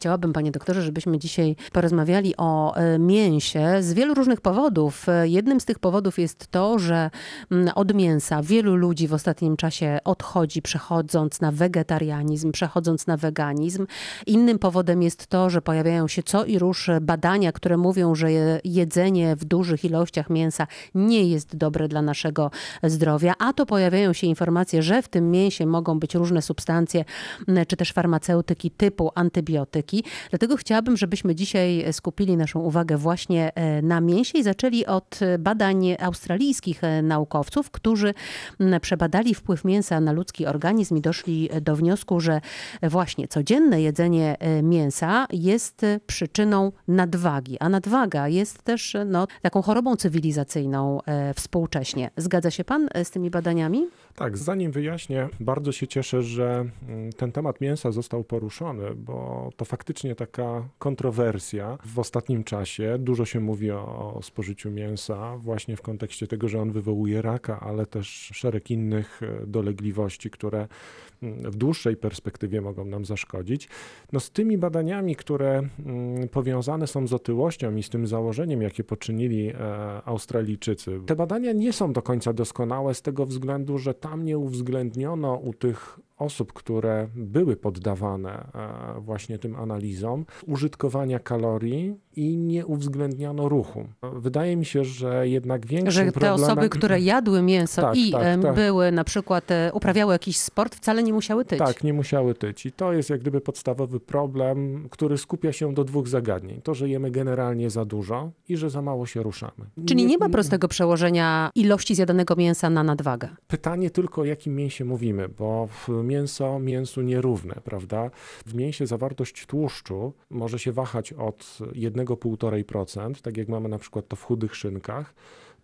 Chciałabym, panie doktorze, żebyśmy dzisiaj porozmawiali o e, mięsie z wielu różnych powodów. E, jednym z tych powodów jest to, że mm, od mięsa wielu ludzi w ostatnim czasie odchodzi, przechodząc na wegetarianizm, przechodząc na weganizm. Innym powodem jest to, że pojawiają się co i róż badania, które mówią, że jedzenie w dużych ilościach mięsa nie jest dobre dla naszego zdrowia, a to pojawiają się informacje, że w tym mięsie mogą być różne substancje, czy też farmaceutyki typu antybiotyki. Dlatego chciałabym, żebyśmy dzisiaj skupili naszą uwagę właśnie e, na mięsie i zaczęli od badań australijskich e, naukowców, którzy przebadali wpływ mięsa na ludzki organizm i doszli do wniosku, że właśnie codzienne jedzenie e, mięsa jest przyczyną nadwagi, a nadwaga jest też no, taką chorobą cywilizacyjną współcześnie. Zgadza się pan z tymi badaniami? Tak, zanim wyjaśnię, bardzo się cieszę, że ten temat mięsa został poruszony, bo to faktycznie taka kontrowersja w ostatnim czasie. Dużo się mówi o, o spożyciu mięsa właśnie w kontekście tego, że on wywołuje raka, ale też szereg innych e, dolegliwości, które mm, w dłuższej perspektywie mogą nam zaszkodzić. No z tymi badaniami, które mm, powiązane są z otyłością i z tym założeniem, jakie poczynili e, Australijczycy, te badania nie są do końca doskonałe z tego względu, że tam nie uwzględniono u tych osób, które były poddawane e, właśnie tym analizom, użytkowania kalorii i nie uwzględniano ruchu. Wydaje mi się, że jednak większym Że te problemem... osoby, które jadły mięso tak, i tak, tak. były na przykład, e, uprawiały jakiś sport, wcale nie musiały tyć. Tak, nie musiały tyć. I to jest jak gdyby podstawowy problem, który skupia się do dwóch zagadnień. To, że jemy generalnie za dużo i że za mało się ruszamy. Czyli nie, nie ma prostego przełożenia ilości zjadanego mięsa na nadwagę. Pytanie tylko, o jakim mięsie mówimy, bo mięso mięsu nierówne, prawda? W mięsie zawartość tłuszczu może się wahać od 1,5%, tak jak mamy na przykład to w chudych szynkach,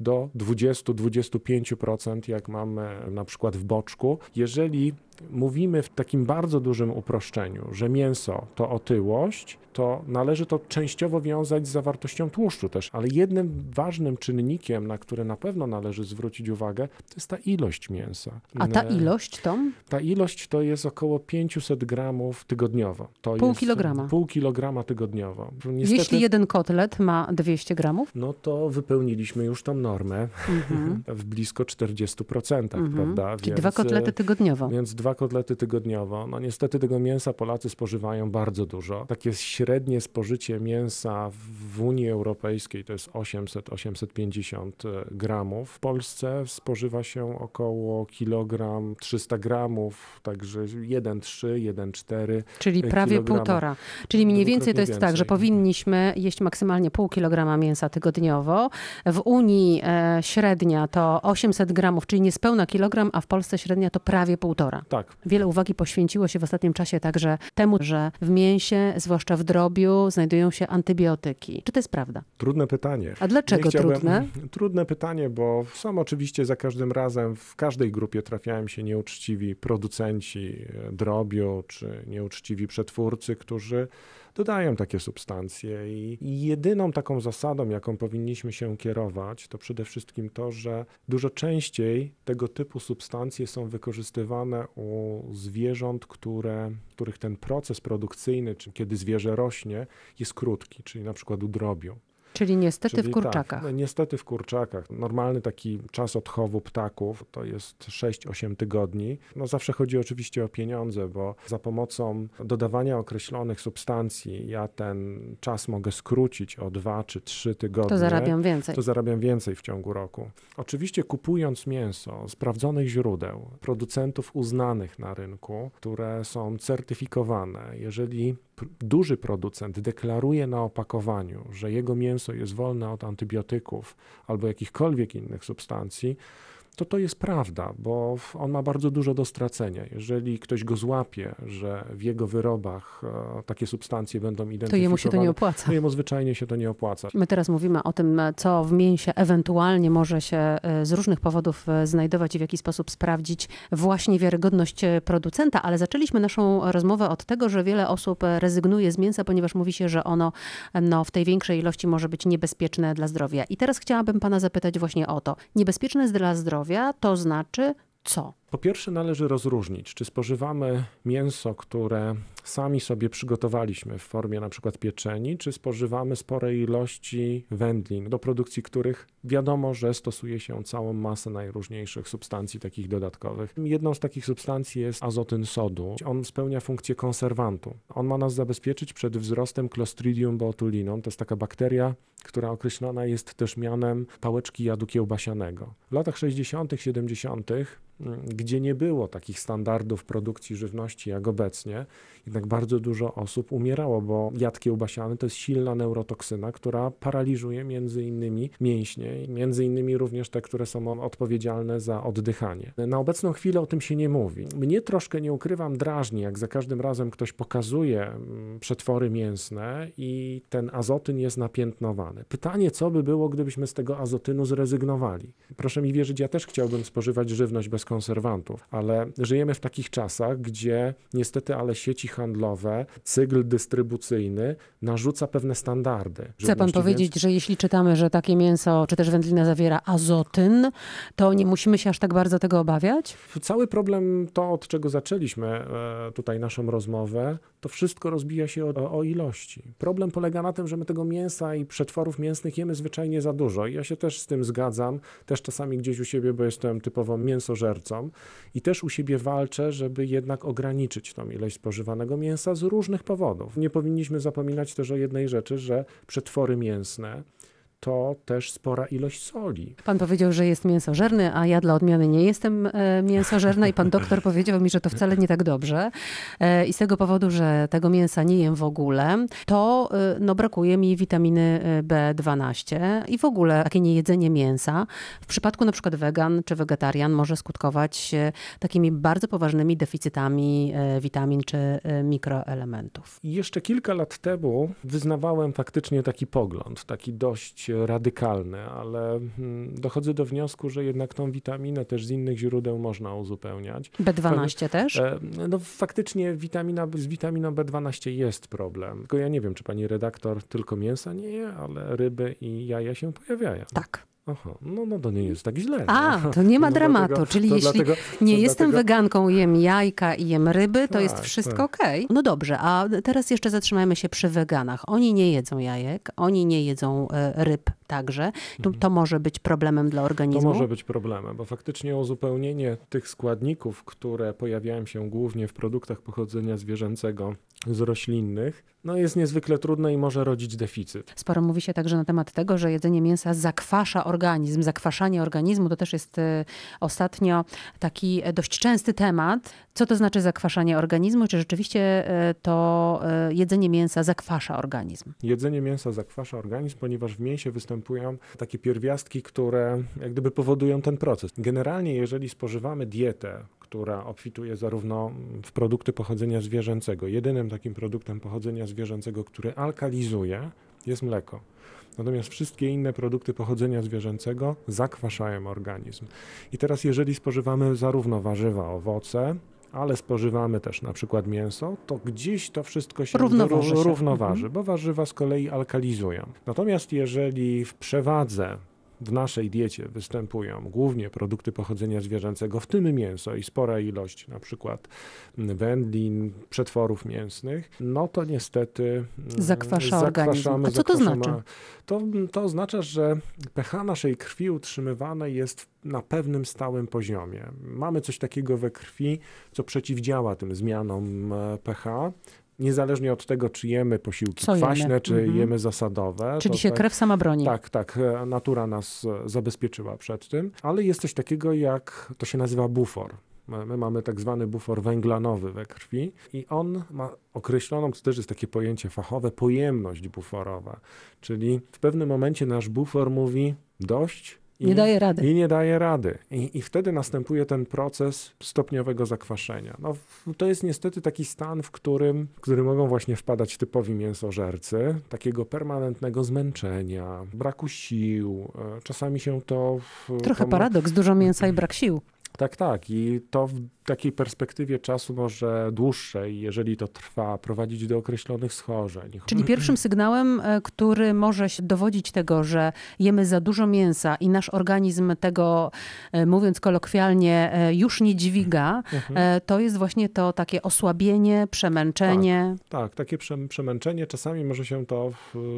do 20-25%, jak mamy na przykład w boczku. Jeżeli mówimy w takim bardzo dużym uproszczeniu, że mięso to otyłość, to należy to częściowo wiązać z zawartością tłuszczu też, ale jednym ważnym czynnikiem, na który na pewno należy zwrócić uwagę, to jest ta ilość mięsa. A ta ilość to? Ta ilość to jest około 500 gramów tygodniowo. To pół kilograma. Pół kilograma tygodniowo. Niestety, Jeśli jeden kotlet ma 200 gramów? No to wypełniliśmy już tą normę mm -hmm. w blisko 40%, mm -hmm. prawda? Czyli więc, dwa kotlety tygodniowo. Więc dwa kotlety tygodniowo. No niestety tego mięsa Polacy spożywają bardzo dużo. Takie średnie spożycie mięsa w Unii Europejskiej to jest 800-850 e, gramów. W Polsce spożywa się około kilogram 300 gramów, także 1,3, 1,4 Czyli prawie półtora. Czyli mniej więcej to jest więcej. tak, że powinniśmy jeść maksymalnie pół kilograma mięsa tygodniowo. W Unii e, średnia to 800 gramów, czyli niespełna kilogram, a w Polsce średnia to prawie półtora. Tak. Wiele uwagi poświęciło się w ostatnim czasie także temu, że w mięsie, zwłaszcza w drobiu, znajdują się antybiotyki. Czy to jest prawda? Trudne pytanie. A dlaczego trudne? Trudne pytanie, bo są oczywiście za każdym razem, w każdej grupie trafiają się nieuczciwi producenci drobiu, czy nieuczciwi przetwórcy, którzy dodają takie substancje. I jedyną taką zasadą, jaką powinniśmy się kierować, to przede wszystkim to, że dużo częściej tego typu substancje są wykorzystywane u zwierząt, które, których ten proces produkcyjny, czy kiedy zwierzę rośnie, jest krótki, czyli na przykład u drobiu. Czyli niestety Czyli w kurczakach. Tak, niestety w kurczakach. Normalny taki czas odchowu ptaków to jest 6-8 tygodni. No zawsze chodzi oczywiście o pieniądze, bo za pomocą dodawania określonych substancji ja ten czas mogę skrócić o 2 czy 3 tygodnie. To zarabiam więcej. To zarabiam więcej w ciągu roku. Oczywiście kupując mięso sprawdzonych źródeł, producentów uznanych na rynku, które są certyfikowane, jeżeli duży producent deklaruje na opakowaniu, że jego mięso jest wolne od antybiotyków albo jakichkolwiek innych substancji, to to jest prawda, bo on ma bardzo dużo do stracenia. Jeżeli ktoś go złapie, że w jego wyrobach e, takie substancje będą identyfikowane, to jemu się to nie opłaca. To jemu zwyczajnie się to nie opłaca. My teraz mówimy o tym, co w mięsie ewentualnie może się e, z różnych powodów e, znajdować i w jaki sposób sprawdzić właśnie wiarygodność producenta, ale zaczęliśmy naszą rozmowę od tego, że wiele osób rezygnuje z mięsa, ponieważ mówi się, że ono no, w tej większej ilości może być niebezpieczne dla zdrowia. I teraz chciałabym pana zapytać właśnie o to. Niebezpieczne jest dla zdrowia zdrowia, to znaczy co? Po pierwsze, należy rozróżnić, czy spożywamy mięso, które sami sobie przygotowaliśmy w formie na przykład pieczeni, czy spożywamy spore ilości wędlin, do produkcji których wiadomo, że stosuje się całą masę najróżniejszych substancji takich dodatkowych. Jedną z takich substancji jest azotyn sodu. On spełnia funkcję konserwantu. On ma nas zabezpieczyć przed wzrostem Clostridium botulinum. To jest taka bakteria, która określona jest też mianem pałeczki jadu kiełbasianego. W latach 60., 70., gdzie nie było takich standardów produkcji żywności jak obecnie, jednak bardzo dużo osób umierało, bo jad kiełbasiany to jest silna neurotoksyna, która paraliżuje między innymi mięśnie, między innymi również te, które są odpowiedzialne za oddychanie. Na obecną chwilę o tym się nie mówi. Mnie troszkę, nie ukrywam, drażni, jak za każdym razem ktoś pokazuje mm, przetwory mięsne i ten azotyn jest napiętnowany. Pytanie, co by było, gdybyśmy z tego azotynu zrezygnowali? Proszę mi wierzyć, ja też chciałbym spożywać żywność bez konserwantów, ale żyjemy w takich czasach, gdzie niestety, ale sieci handlowe, cykl dystrybucyjny narzuca pewne standardy. Chce pan powiedzieć, więc... że jeśli czytamy, że takie mięso, czy też wędlina zawiera azotyn, to nie musimy się aż tak bardzo tego obawiać? Cały problem, to od czego zaczęliśmy e, tutaj naszą rozmowę, to wszystko rozbija się o, o ilości. Problem polega na tym, że my tego mięsa i przetworów mięsnych jemy zwyczajnie za dużo. I ja się też z tym zgadzam, też czasami gdzieś u siebie, bo jestem typowo mięsożercą i też u siebie walczę, żeby jednak ograniczyć tą ilość spożywanego mięsa z różnych powodów. Nie powinniśmy zapominać też o jednej rzeczy, że przetwory mięsne to też spora ilość soli. Pan powiedział, że jest mięsożerny, a ja dla odmiany nie jestem e, mięsożerna i pan doktor powiedział mi, że to wcale nie tak dobrze. E, I z tego powodu, że tego mięsa nie jem w ogóle, to e, no, brakuje mi witaminy B12 i w ogóle takie niejedzenie mięsa w przypadku na przykład wegan czy wegetarian może skutkować takimi bardzo poważnymi deficytami witamin czy mikroelementów. Jeszcze kilka lat temu wyznawałem faktycznie taki pogląd, taki dość radykalny, ale hmm, dochodzę do wniosku, że jednak tą witaminę też z innych źródeł można uzupełniać. B12 też? E, no faktycznie witamina, z witaminą B12 jest problem. Tylko ja nie wiem, czy pani redaktor tylko mięsa nie je, ale ryby i jaja się pojawiają. Tak. Aha, no, no to nie jest tak źle. A, to nie ma no dramatu. Dlatego, Czyli jeśli dlatego, nie jestem dlatego... weganką, jem jajka i jem ryby, to tak, jest wszystko tak. okej. Okay. No dobrze, a teraz jeszcze zatrzymajmy się przy weganach. Oni nie jedzą jajek, oni nie jedzą e, ryb także. To, mhm. to może być problemem dla organizmu? To może być problemem, bo faktycznie uzupełnienie tych składników, które pojawiają się głównie w produktach pochodzenia zwierzęcego z roślinnych, no jest niezwykle trudne i może rodzić deficyt. Sporo mówi się także na temat tego, że jedzenie mięsa zakwasza organizm. Zakwaszanie organizmu to też jest y, ostatnio taki dość częsty temat. Co to znaczy zakwaszanie organizmu? Czy rzeczywiście y, to y, jedzenie mięsa zakwasza organizm? Jedzenie mięsa zakwasza organizm, ponieważ w mięsie występują takie pierwiastki, które jak gdyby powodują ten proces. Generalnie, jeżeli spożywamy dietę, która obfituje zarówno w produkty pochodzenia zwierzęcego. Jedynym takim produktem pochodzenia zwierzęcego, który alkalizuje, jest mleko. Natomiast wszystkie inne produkty pochodzenia zwierzęcego zakwaszają organizm. I teraz, jeżeli spożywamy zarówno warzywa, owoce, ale spożywamy też na przykład mięso, to gdzieś to wszystko się równoważy, się. równoważy bo warzywa z kolei alkalizują. Natomiast jeżeli w przewadze w naszej diecie występują głównie produkty pochodzenia zwierzęcego, w tym mięso i spora ilość na przykład wędlin, przetworów mięsnych, no to niestety mm, zakwasza organizm. A co to znaczy? To, to oznacza, że pH naszej krwi utrzymywane jest na pewnym stałym poziomie. Mamy coś takiego we krwi, co przeciwdziała tym zmianom e, pH niezależnie od tego, czy jemy posiłki Co kwaśne, jemy? czy mhm. jemy zasadowe. Czyli się tak, krew sama broni. Tak, tak. E, natura nas e, zabezpieczyła przed tym, ale jest coś takiego jak, to się nazywa bufor. My mamy tak zwany bufor węglanowy we krwi i on ma określoną, to też jest takie pojęcie fachowe, pojemność buforowa. Czyli w pewnym momencie nasz bufor mówi dość, i, nie daje rady. I nie daje rady. I, I wtedy następuje ten proces stopniowego zakwaszenia. No, to jest niestety taki stan, w którym, w który mogą właśnie wpadać typowi mięsożercy, takiego permanentnego zmęczenia, braku sił. E, czasami się to... Trochę to paradoks, dużo mięsa i brak sił. Tak, tak. I to w takiej perspektywie czasu może dłuższej, jeżeli to trwa, prowadzić do określonych schorzeń. Czyli pierwszym sygnałem, e, który może się dowodzić tego, że jemy za dużo mięsa i nasz organizm tego, e, mówiąc kolokwialnie, e, już nie dźwiga, mhm. to jest właśnie to takie osłabienie, przemęczenie. Tak, tak takie przemęczenie. Czasami może się to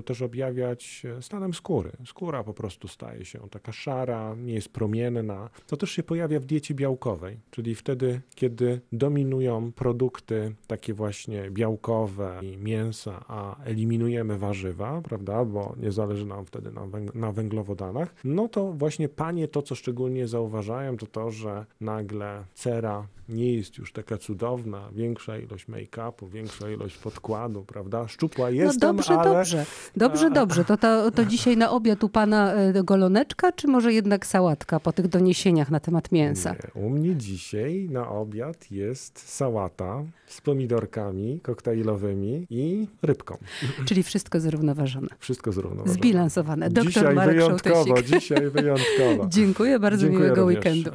też objawiać stanem skóry. Skóra po prostu staje się taka szara, nie jest promienna. To też się pojawia w diecie białkowej, czyli wtedy kiedy dominują produkty takie właśnie białkowe i mięsa, a eliminujemy warzywa, prawda, bo nie zależy nam wtedy na, węg na węglowodanach, no to właśnie panie to, co szczególnie zauważają, to to, że nagle cera nie jest już taka cudowna, większa ilość make-upu, większa ilość podkładu, prawda? Szczupła jestem, no dobrze, ale... dobrze, dobrze, dobrze. To, to, to dzisiaj na obiad u pana e, goloneczka, czy może jednak sałatka po tych doniesieniach na temat mięsa? U mnie dzisiaj na obiad jest sałata z pomidorkami koktajlowymi i rybką. Czyli wszystko zrównoważone. Wszystko zrównoważone. Zbilansowane. Doktor dzisiaj Marek wyjątkowo, dzisiaj wyjątkowo. Dziękuję bardzo, Dziękuję miłego również. weekendu.